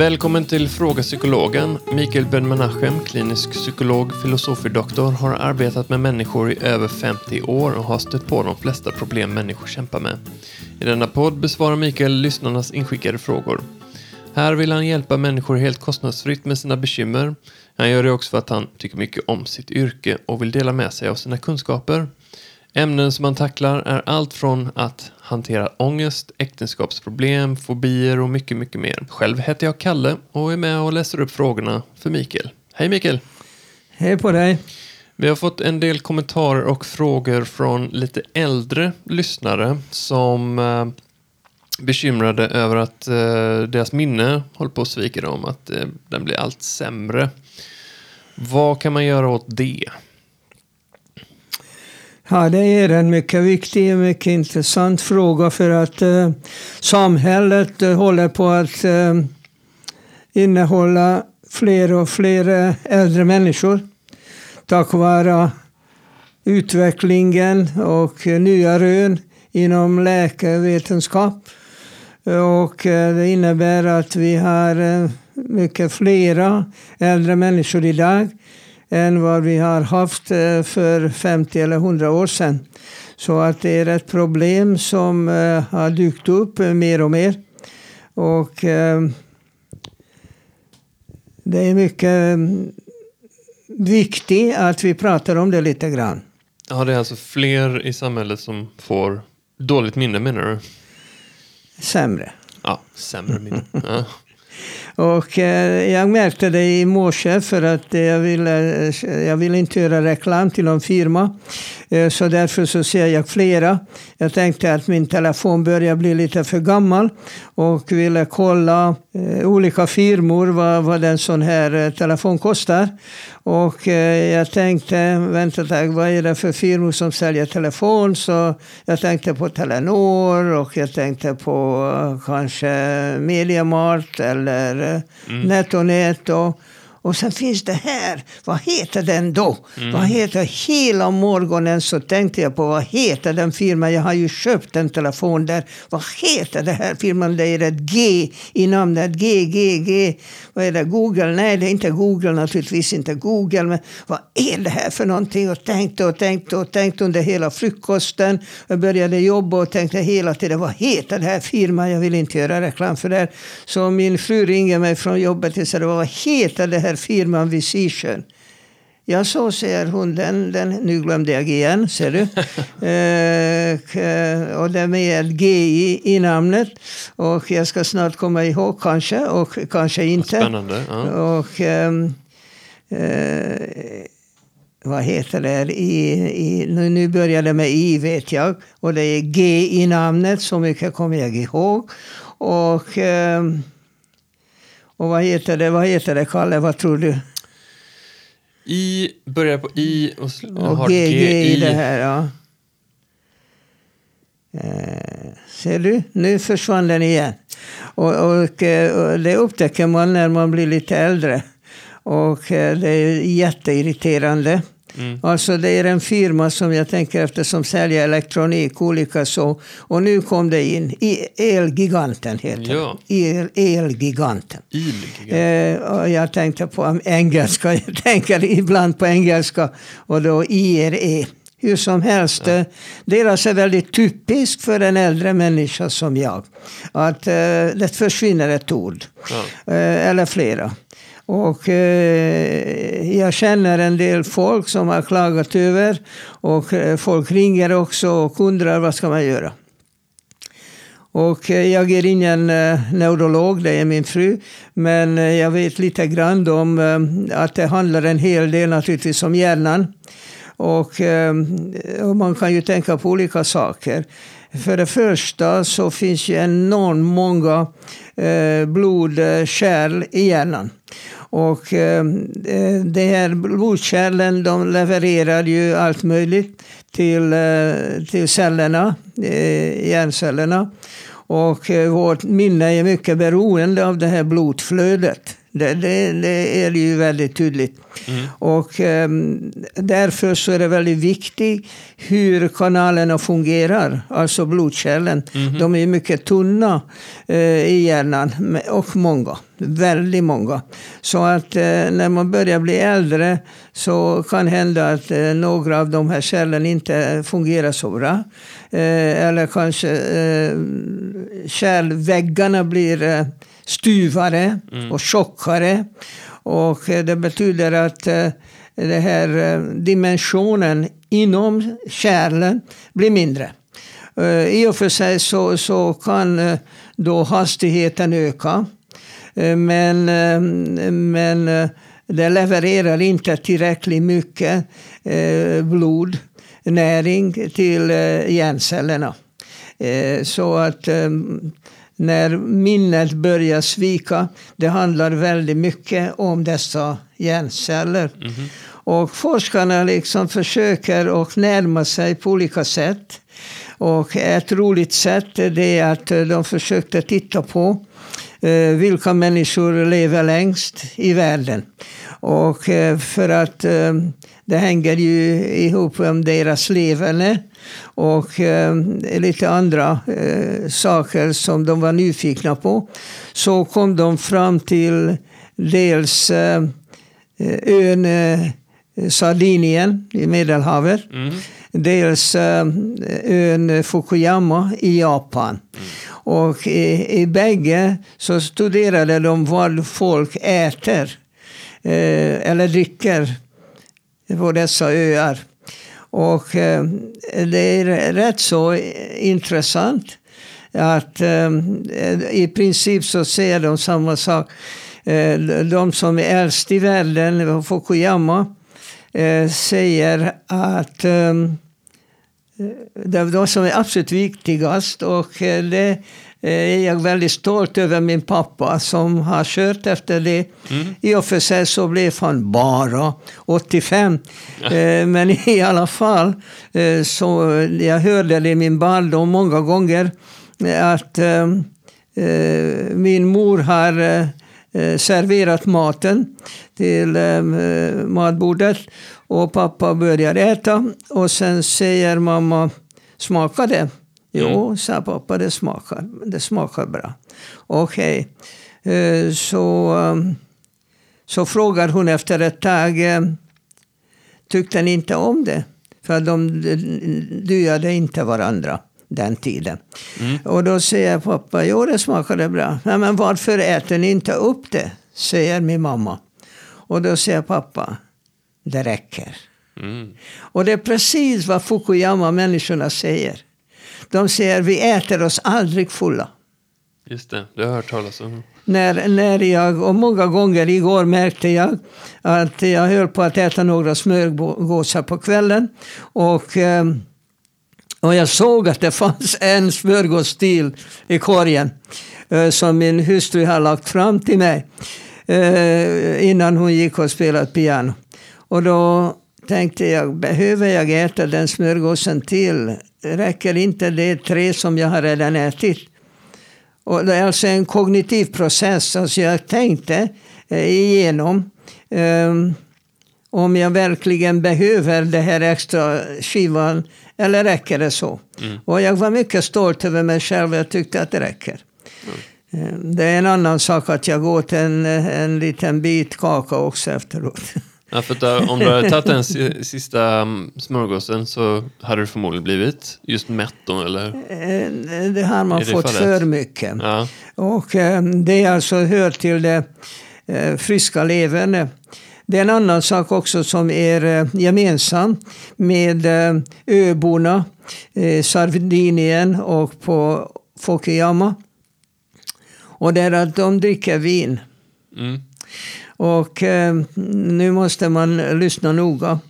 Välkommen till Fråga Psykologen. Mikael Ben-Menachem, klinisk psykolog, filosofie-doktor, har arbetat med människor i över 50 år och har stött på de flesta problem människor kämpar med. I denna podd besvarar Mikael lyssnarnas inskickade frågor. Här vill han hjälpa människor helt kostnadsfritt med sina bekymmer. Han gör det också för att han tycker mycket om sitt yrke och vill dela med sig av sina kunskaper. Ämnen som han tacklar är allt från att hantera ångest, äktenskapsproblem, fobier och mycket, mycket mer. Själv heter jag Kalle och är med och läser upp frågorna för Mikael. Hej Mikael! Hej på dig! Vi har fått en del kommentarer och frågor från lite äldre lyssnare som eh, bekymrade över att eh, deras minne håller på att svika dem, att eh, den blir allt sämre. Vad kan man göra åt det? Ja, det är en mycket viktig och mycket intressant fråga för att eh, samhället eh, håller på att eh, innehålla fler och fler eh, äldre människor tack vare utvecklingen och eh, nya rön inom läkarvetenskap. Och eh, det innebär att vi har eh, mycket flera äldre människor idag än vad vi har haft eh, för 50 eller 100 år sedan. Så att det är ett problem som eh, har dykt upp mer och mer. Och eh, det är mycket viktigt att vi pratar om det lite grann. Ja, det är alltså fler i samhället som får dåligt minne menar du? Sämre. Ja, sämre minne. Ja. Och eh, jag märkte det i morse för att jag ville, jag ville inte göra reklam till någon firma. Eh, så därför så ser jag flera. Jag tänkte att min telefon börjar bli lite för gammal och ville kolla olika firmor vad, vad en sån här eh, telefon kostar. Och eh, jag tänkte, vänta ett tag, vad är det för firmor som säljer telefon? Så jag tänkte på Telenor och jag tänkte på eh, kanske Mediamart eller eh, Mm. NetOnNet. Och, och sen finns det här, vad heter den då? Mm. Vad heter, hela morgonen så tänkte jag på vad heter den firman? Jag har ju köpt en telefon där. Vad heter det här firman? Det är ett G i namnet. G, G, G. Vad är det? Google? Nej, det är inte Google naturligtvis. Inte Google. Men vad är det här för någonting? Och tänkte och tänkte och tänkte under hela frukosten. Jag började jobba och tänkte hela tiden, vad heter det här firman? Jag vill inte göra reklam för det. Så min fru ringer mig från jobbet och säger, vad heter det här firman Visition? Ja, så säger hon. Den, den, nu glömde jag igen, ser du. eh, och det är med ett G i, namnet. Och jag ska snart komma ihåg kanske, och kanske inte. Spännande. Ja. Och ehm, eh, vad heter det? I, i, nu, nu börjar det med I vet jag. Och det är G i namnet, så mycket kommer jag ihåg. Och, ehm, och vad heter det, vad heter det Kalle, vad tror du? I börjar på I och, Och har G, i det här, ja. Eh, ser du? Nu försvann den igen. Och, och, eh, och det upptäcker man när man blir lite äldre. Och eh, det är jätteirriterande. Mm. Alltså det är en firma som jag tänker efter som säljer elektronik, olika så. Och nu kom det in. I- Elgiganten heter Ja. El, Elgiganten. Ilgiga. Eh, och jag tänkte på engelska, jag tänker ibland på engelska och då IRE. Hur som helst, ja. deras är väldigt typiskt för en äldre människa som jag. Att eh, det försvinner ett ord, Ja. eh, eller flera. Och eh, jag känner en del folk som har klagat över och eh, folk ringer också och undrar vad ska man göra. Och eh, jag är ingen eh, neurolog, det är min fru. Men eh, jag vet lite grann om eh, att det handlar en hel del naturligtvis om hjärnan. Och, och man kan ju tänka på olika saker. För det första så finns ju enormt många eh, blodkärl eh, i hjärnan. Och eh, eh, de här blodkärlen de levererar ju allt möjligt till, eh, till cellerna, eh, hjärncellerna. Och eh, vårt minne är mycket beroende av det här blodflödet det, det, det är ju väldigt tydligt. Mm. Och um, därför så är det väldigt viktigt hur kanalerna fungerar, alltså blodkärlen. Mhm. De är mycket tunna uh, i hjärnan, och många. Väldigt många. Så att uh, när man börjar bli äldre så kan hända att uh, några av de här kärlen inte fungerar så bra. eller kanske kärlväggarna blir styvare och tjockare. Och eh, det betyder att eh, den här eh, dimensionen inom kärlen blir mindre. I och för sig så, så kan då hastigheten öka. Men, men det levererar inte tillräckligt mycket blod, näring till hjärncellerna. Så att när minnet börjar svika. Det handlar väldigt mycket om dessa hjärnceller. Mhm. Och forskarna liksom försöker att närma sig på olika sätt. Och ett roligt sätt är att de försökte titta på eh, vilka människor lever längst i världen. Och eh, för att eh, det hänger ju ihop med deras leverne och eh, lite andra saker som de var nyfikna på. Så kom de fram till dels ön Sardinien i Medelhavet. Mm. Dels ön Fukuyama i Japan. Mm. Och i, i bägge så studerade de vad folk äter Eh, eller dricker på dessa öar. Och eh, det är rätt så intressant att eh, i princip så säger de samma sak. Eh, de som är äldst i världen, Fukuyama, eh, säger att eh, det är de som är absolut viktigast och eh, det är jag väldigt stolt över min pappa som har kört efter det. Mm. I och för sig så blev han bara 85. Eh, Men i alla fall eh, så jag hörde det i min barndom många gånger att eh, eh, min mor har eh, eh, serverat maten till eh, matbordet och pappa börjar äta och sen säger mamma smakar det? Jo, sa pappa, det smakar, det smakar bra. Okej. Eh, Så, eh, så frågar hon efter ett tag, eh, tyckte ni inte om det? För de dyade inte varandra den tiden. Mm. Och då säger pappa, jo det smakade bra. Nej, men varför äter ni inte upp det? Säger min mamma. Och då säger pappa, det räcker. Mm. Och det är precis vad Fukuyama-människorna säger. De säger vi äter oss aldrig fulla. Just det, det har jag hört talas om. När, när jag, och många gånger igår märkte jag att jag höll på att äta några smörgåsar på kvällen. Och, eh, och jag såg att det fanns en smörgås till i korgen. eh, Som min hustru har lagt fram till mig. eh, Innan hon gick och spelade piano. Och då tänkte jag, behöver jag äta den smörgåsen till? Räcker inte det tre som jag har redan ätit? Och det är alltså en kognitiv process. Alltså jag tänkte eh, igenom eh, om jag verkligen behöver det här extra skivan eller räcker det så? Och jag var mycket stolt över mig själv. Jag tyckte att det räcker. Eh, Det är en annan sak att jag åt en, en liten bit kaka också efteråt. Ja, för att, äh, om du hade tagit den si- sista mm, smörgåsen så hade du förmodligen blivit just mätt då, eller? Eh, Det har man det fått fallet. för mycket. Ja. Och eh, det alltså hör till det eh, friska leverne. Det är en annan sak också som är eh, gemensam med eh, öborna, eh, Sardinien och på Fukuyama. Och det är att de dricker vin. Mm. Och eh, nu måste man lyssna noga.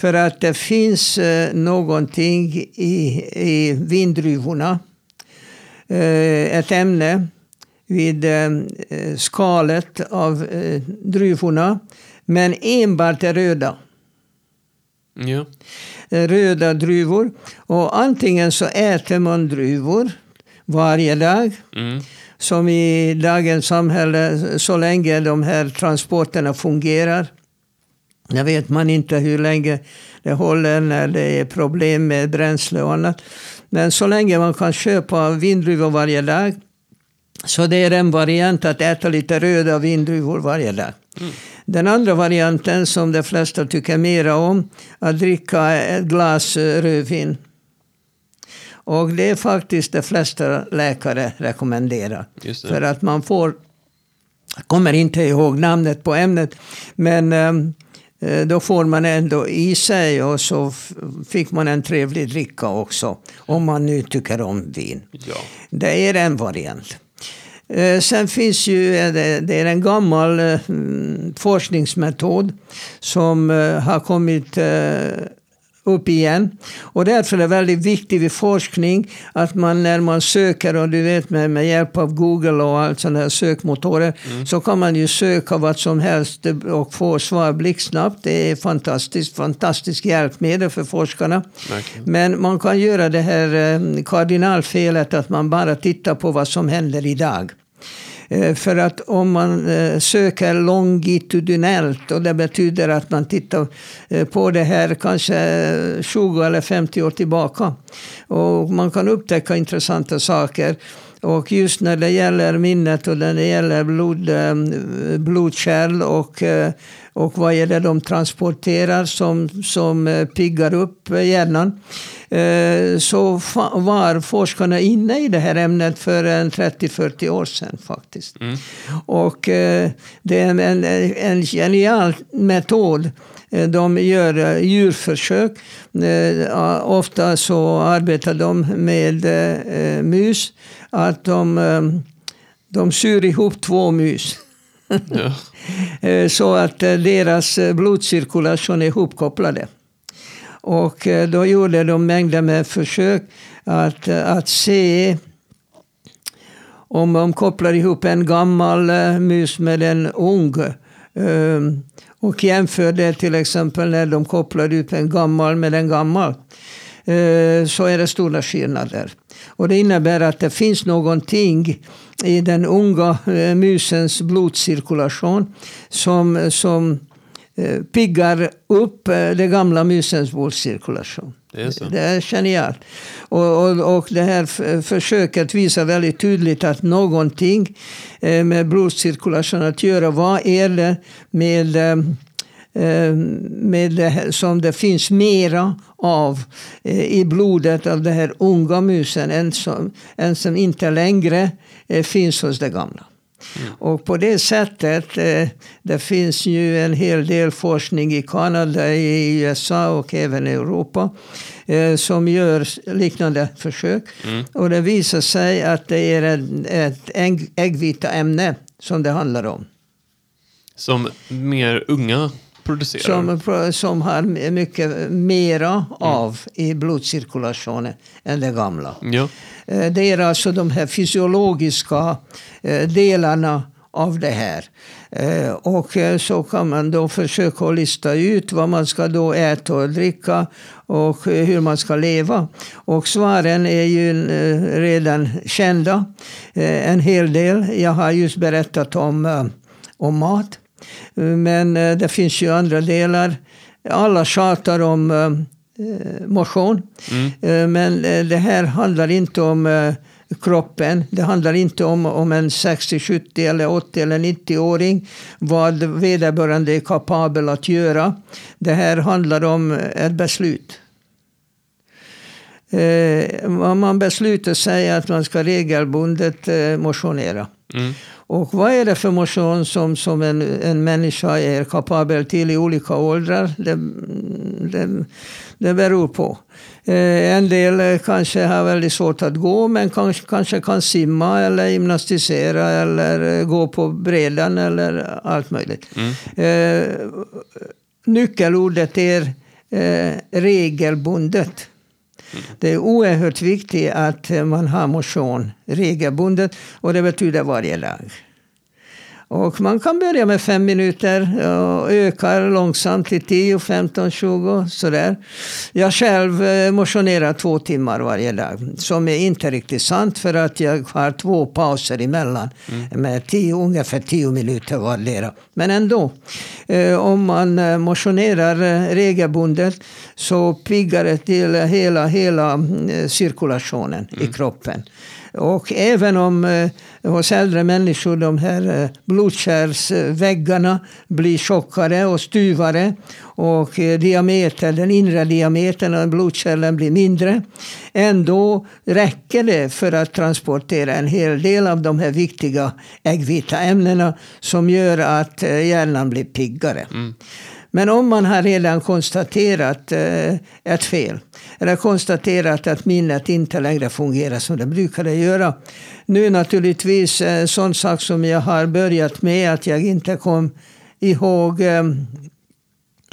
För att det finns eh, någonting i, i vindruvorna. Eh, ett ämne vid skalet av druvorna. Men enbart det röda. Ja. Röda druvor. Och antingen så äter man druvor varje dag. Mm. Som i dagens samhälle, så länge de här transporterna fungerar. Jag vet man inte hur länge det håller när det är problem med bränsle och annat. Men så länge man kan köpa vindruvor varje dag så det är en variant att äta lite röda vindruvor varje dag. Mm. Den andra varianten som de flesta tycker mera om, att dricka ett glas rödvin. Och det är faktiskt de flesta läkare rekommenderar. För att man får, jag kommer inte ihåg namnet på ämnet, men ehm, eh, då får man ändå i sig och så fick man en trevlig dricka också. Om man nu tycker om vin. Ja. Det är en variant. Eh, sen finns ju, eh, det är en gammal mm, forskningsmetod som har kommit upp igen. Och därför är det väldigt viktigt vid forskning att man när man söker, och du vet med, med hjälp av Google och allt sådana här sökmotorer, mm. så kan man ju söka vad som helst och få svar blixtsnabbt. Det är fantastiskt, fantastiskt hjälpmedel för forskarna. Verkligen. Men man kan göra det här eh, kardinalfelet att man bara tittar på vad som händer idag. Eh, för att om man eh, söker longitudinellt och det betyder att man tittar eh, på det här kanske 20 eller 50 år tillbaka. Och man kan upptäcka intressanta saker. Och just när det gäller minnet och när det gäller blod, blodkärl och, och vad är det de transporterar som, som piggar upp hjärnan Eh, så var forskarna inne i det här ämnet för 30-40 år sedan faktiskt. Mm. Och eh, det är en, en genial metod. Eh, de gör djurförsök. Ofta så arbetar de med mus. Att de, de syr ihop två mus. Ja. så att deras blodcirkulation är ihopkopplade. Och eh, då gjorde de mängder med försök att, eh, att se om de kopplar ihop en gammal eh, mus med en ung. Och jämförde till exempel när de kopplar upp en gammal med en gammal. Så är det stora skillnader. Och det innebär att det finns någonting i den unga musens blodcirkulation som, som Eh, piggar upp eh, det gamla musens blodcirkulation. Det är, så. det är genialt. Och, och, och det här försöket visar väldigt tydligt att någonting eh, med blodcirkulation att göra. Vad är det med, med det som det finns mera av i blodet av den här unga musen än som, än som inte längre finns hos det gamla. Mm. Och på det sättet, eh, det finns ju en hel del forskning i Kanada, i USA och även i Europa eh, som gör liknande försök. Mm. Och det visar sig att det är ett, ett äggvita-ämne som det handlar om. Som mer unga producerar? Som, som har mycket mera mm. av i blodcirkulationen än det gamla. Ja. Eh, det är alltså de här fysiologiska eh, delarna av det här. Eh, och så kan man då försöka lista ut vad man ska då äta och dricka och hur man ska leva. Och svaren är ju redan kända, en hel del. Jag har just berättat om, om mat. Men det finns ju andra delar. Alla tjatar om Eh, motion. Mm. Eh, men eh, det här handlar inte om kroppen. Det handlar inte om, om en 60, 70, eller 80 eller 90-åring. Vad vederbörande är kapabel att göra. Det här handlar om ett beslut. Eh, man beslutar sig att man ska regelbundet motionera. Mm. Och vad är det för motion som, som en, en människa är kapabel till i olika åldrar? Det, det, det beror på. Eh, en del kanske har väldigt svårt att gå men kanske, kanske kan simma eller gymnastisera eller gå på bredan eller allt möjligt. Mm. Eh, nyckelordet är eh, regelbundet. Det är oerhört viktigt att eh, man har motion regelbundet och det betyder varje dag. Och man kan börja med fem minuter och ökar långsamt till 10, 15, 20 sådär. Jag själv eh, motionerar två timmar varje dag. Som är inte riktigt sant för att jag har två pauser emellan. Mm. Med tio, ungefär tio minuter vardera. Men ändå. Eh, om man eh, motionerar regelbundet så piggar det till hela, hela cirkulationen mm. i kroppen. Och även om hos äldre människor de här eh, blodkärlsväggarna blir tjockare och styvare och eh, diametern, den inre diametern av blodkärlen blir mindre. Ändå räcker det för att transportera en hel del av de här viktiga äggvita ämnena som gör att eh, hjärnan blir piggare. Mm. Men om man har redan konstaterat eh, ett fel, eller konstaterat att minnet inte längre fungerar som det brukade göra. Nu naturligtvis eh, sån sak som jag har börjat med, att jag inte kom ihåg eh,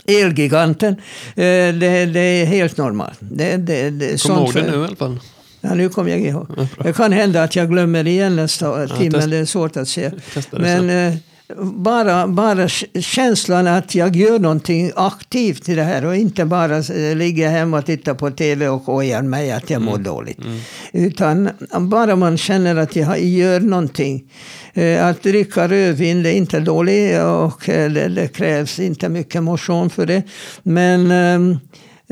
Elgiganten. Det, det, är helt normalt. Det, det, det, Kom ihåg det nu i alla fall. Ja, nu kommer jag ihåg. Det kan hända att jag glömmer igen nästa ja, timme, det är svårt att se. Men bara, bara känslan att jag gör någonting aktivt i det här och inte bara eh, ligger hemma och tittar på tv och ojar mig att jag mår mm. dåligt. Mm. Utan bara man känner att jag gör någonting. Eh, att dricka rödvin det är inte dåligt och eh, det, det krävs inte mycket motion för det. Men ehm,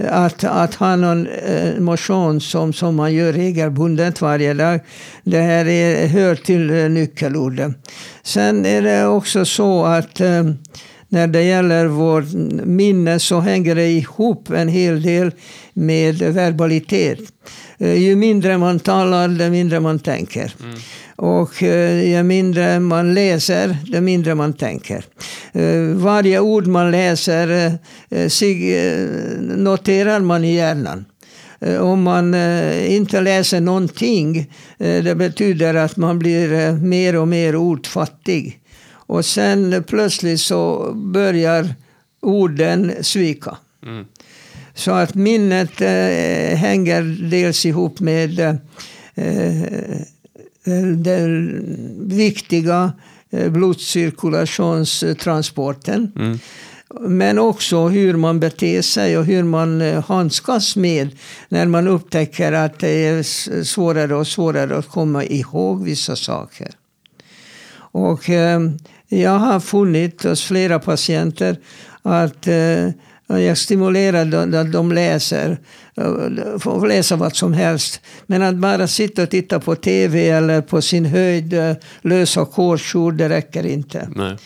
att, att ha någon eh, motion som, som man gör regelbundet varje dag. Det här är, hör till eh, nyckelorden. Sen är det också så att eh, när det gäller vårt minne så hänger det ihop en hel del med verbalitet. Ju mindre man talar, det mindre man tänker. Mm. Och eh, ju mindre man läser, det mindre man tänker. Eh, varje ord man läser noterar man i hjärnan. Om man inte läser någonting, det betyder att man blir mer och mer ordfattig. Och sen plötsligt så börjar orden svika. Mm. Så att minnet eh, hänger dels ihop med eh, den viktiga eh, blodcirkulationstransporten. Mm. Men också hur man beter sig och hur man eh, handskas med när man upptäcker att det är svårare och svårare att komma ihåg vissa saker. Och eh, jag har funnit hos flera patienter att eh, jag stimulerar att de läser, eh, får läsa vad som helst. Men att bara sitta och titta på tv eller på sin höjd lösa korsord, det räcker inte. Nej.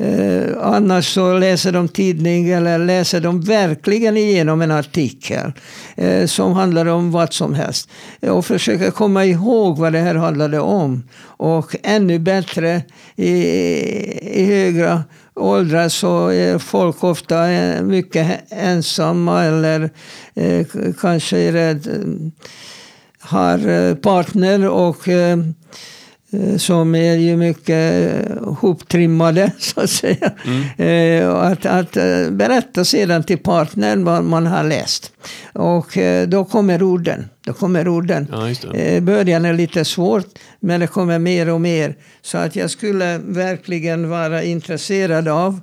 Eh, annars så läser de tidning eller läser de verkligen igenom en artikel eh, som handlar om vad som helst. Och försöker komma ihåg vad det här handlade om. Och ännu bättre i, i högre åldrar så är folk ofta eh, mycket ensamma eller eh, kanske är rädd, mm, har eh, partner och eh, som är ju mycket hoptrimmade, så att säga. Mm. Att, att berätta sedan till partnern vad man har läst. Och då kommer orden. Då kommer orden. Ja, Början är lite svårt, men det kommer mer och mer. Så att jag skulle verkligen vara intresserad av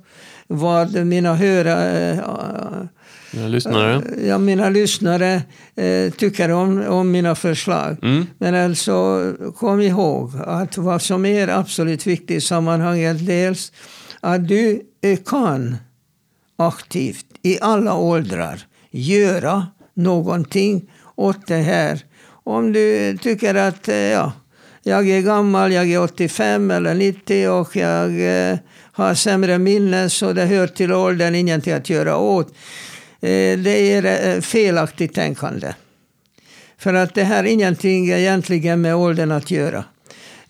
vad mina hörare mina lyssnare, ja, mina lyssnare eh, tycker om, om mina förslag. Mm. Men alltså, kom ihåg att vad som är absolut viktigt i sammanhanget, dels att du kan aktivt i alla åldrar göra någonting åt det här. Om du tycker att eh, ja, jag är gammal, jag är 85 eller 90 och jag eh, har sämre minne så det hör till åldern, ingenting att göra åt. Eh, det är eh, felaktigt tänkande. För att det här har ingenting egentligen med åldern att göra.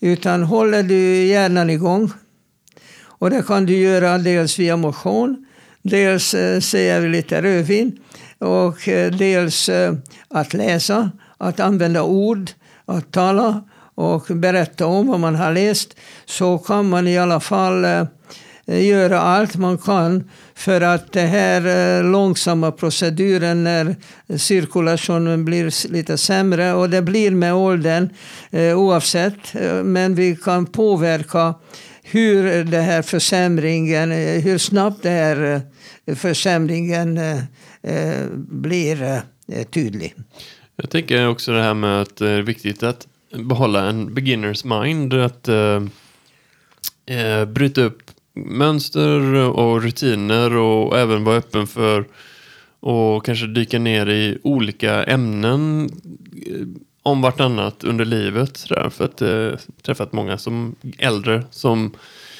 Utan håller du hjärnan igång, och det kan du göra dels via motion, dels eh, säger vi lite rödvin, och dels att läsa, att använda ord, att tala och berätta om vad man har läst, så kan man i alla fall Eh, göra allt man kan för att det här eh, långsamma proceduren när cirkulationen blir lite sämre och det blir med åldern eh, oavsett. Men vi kan påverka hur det här försämringen, hur snabbt det här försämringen blir tydlig. Jag tänker också det här med att det är viktigt att behålla en beginners mind. Att eh, bryta upp mönster och rutiner och även vara öppen för och kanske dyka ner i olika ämnen eh, om vartannat under livet. Sådär, för att eh, träffat många som äldre som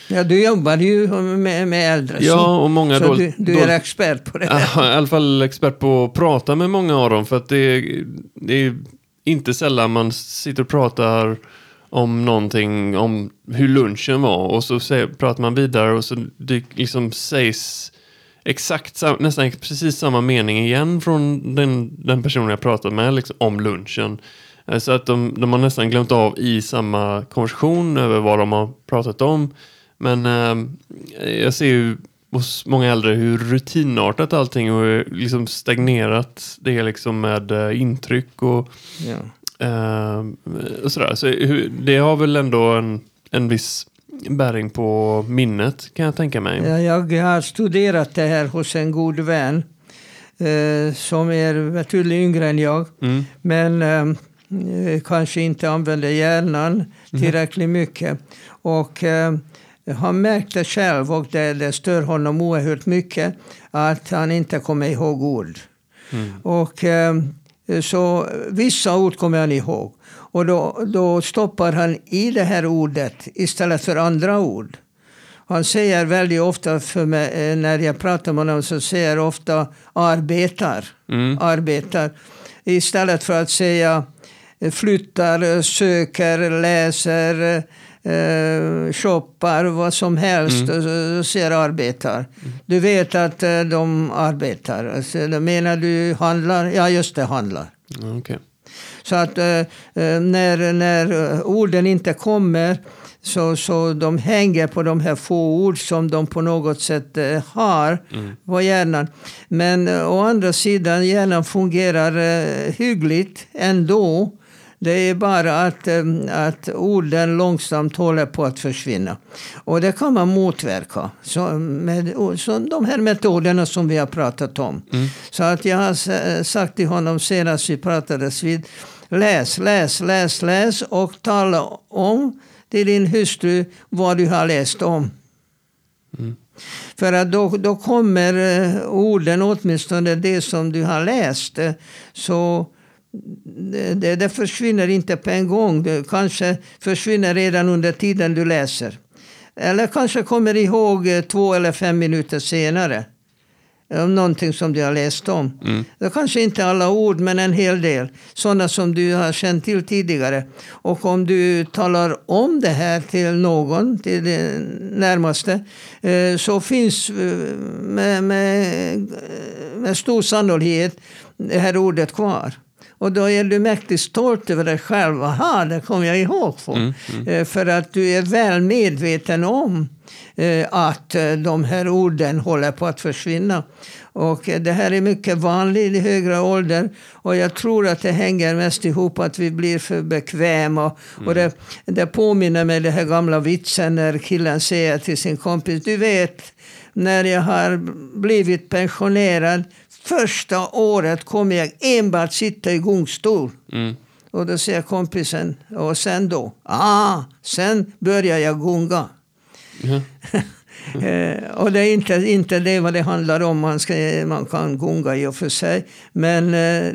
Ja, du jobbar ju med, med äldre. Ja, och många så dåligt, du, du är dåligt- expert på det. Ja, I alla fall expert på att prata med många av dem. För att det är, det är inte sällan man sitter och pratar om någonting, om hur lunchen var. Och så pratar man vidare och så dyk, liksom sägs exakt nästan precis samma mening igen från den, den personen jag pratat med liksom, om lunchen. Eh, så att de, de har nästan glömt av i samma konversation över vad de har pratat om. Men eh, jag ser ju hos många äldre hur rutinartat allting och eh, liksom stagnerat det är liksom med eh, intryck och, Ja eh, och sådär. Så det har väl ändå en, en viss bäring på minnet kan jag tänka mig. Ja, Jag har studerat det här hos en god vän eh, som är betydligt yngre än jag. Mm. Men eh, kanske inte använder hjärnan tillräckligt mycket. Och eh, har märkt det själv och det, det stör honom oerhört mycket att han inte kommer ihåg ord. Och eh, så vissa ord kommer han ihåg. Och då, då stoppar han i det här ordet istället för andra ord. Han säger väldigt ofta för mig, eh, när jag pratar med honom, så säger ofta arbetar. Mm. Arbetar. Istället för att säga eh, flyttar, eh, söker, läser, eh, shoppar, vad som helst. Mm. Och säger arbetar. Du vet att eh, de arbetar. Alltså, menar du handlar? Ja, just det, handlar. Okej. Så att eh, eh, när, när eh, orden inte kommer så, så de hänger på de här få ord som de på något sätt eh, har på hjärnan. Men eh, å andra sidan, hjärnan fungerar eh, hyggligt ändå. Det är bara att, eh, att orden långsamt håller på att försvinna. Och det kan man motverka. Så med så de här metoderna som vi har pratat om. Så att jag har sagt till honom senast vi pratades vid. Läs, läs, läs, läs och tala om till din hustru vad du har läst om. För att då, då kommer eh, orden, åtminstone det som du har läst, eh, så det, det, försvinner inte på en gång. Det kanske försvinner redan under tiden du läser. Eller kanske kommer ihåg eh, två eller fem minuter senare. Om någonting som du har läst om. Det kanske inte alla ord, men en hel del. Sådana som du har känt till tidigare. Och om du talar om det här till någon, till den närmaste, eh, så finns eh, med, med, med stor sannolikhet det här ordet kvar. Och då är du mäktigt stolt över dig själv. Aha, det kommer jag ihåg. På. Eh, För att du är väl medveten om eh, att eh, de här orden håller på att försvinna. Och det här är mycket vanligt i högre ålder. Och jag tror att det hänger mest ihop att vi blir för bekväma. Och det, det påminner mig den här gamla vitsen när killen säger till sin kompis. Du vet, när jag har blivit pensionerad första året kommer jag enbart sitta i gungstol. Mm. Och då säger kompisen, och sen då? Ah, sen börjar jag gunga. Ja. Eh, och det är inte, inte det vad det handlar om. Man, ska, man kan gunga i och för sig. Men eh,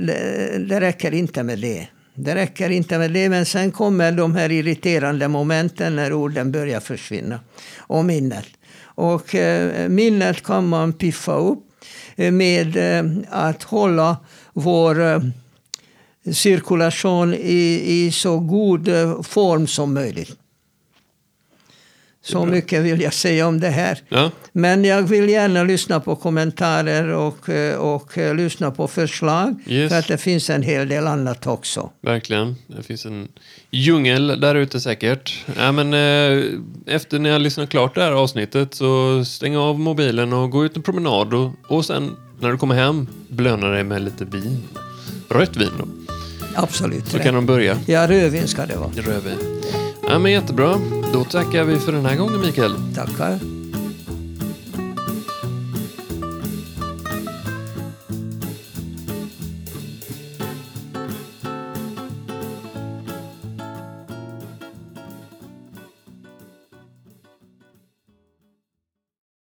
det, räcker inte med det. Det räcker inte med det. Men sen kommer de här irriterande momenten när orden börjar försvinna. Och minnet. Och eh, minnet kan man piffa upp Eh, med eh, att hålla vår eh, cirkulation i, i så god form som möjligt. Så mycket vill jag säga om det här. Ja. Men jag vill gärna lyssna på kommentarer och, och lyssna på förslag. Yes. För att det finns en hel del annat också. Verkligen. Det finns en djungel där ute säkert. Ja, men, eh, efter när jag lyssnat klart det här avsnittet så stäng av mobilen och gå ut en promenad. Och, och sen när du kommer hem, blöna dig med lite vin. Rött vin då. Absolut. Så kan de börja. Ja, rödvin ska det vara. Rödvin. Ja, men jättebra. Då tackar vi för den här gången, Mikael. Tackar.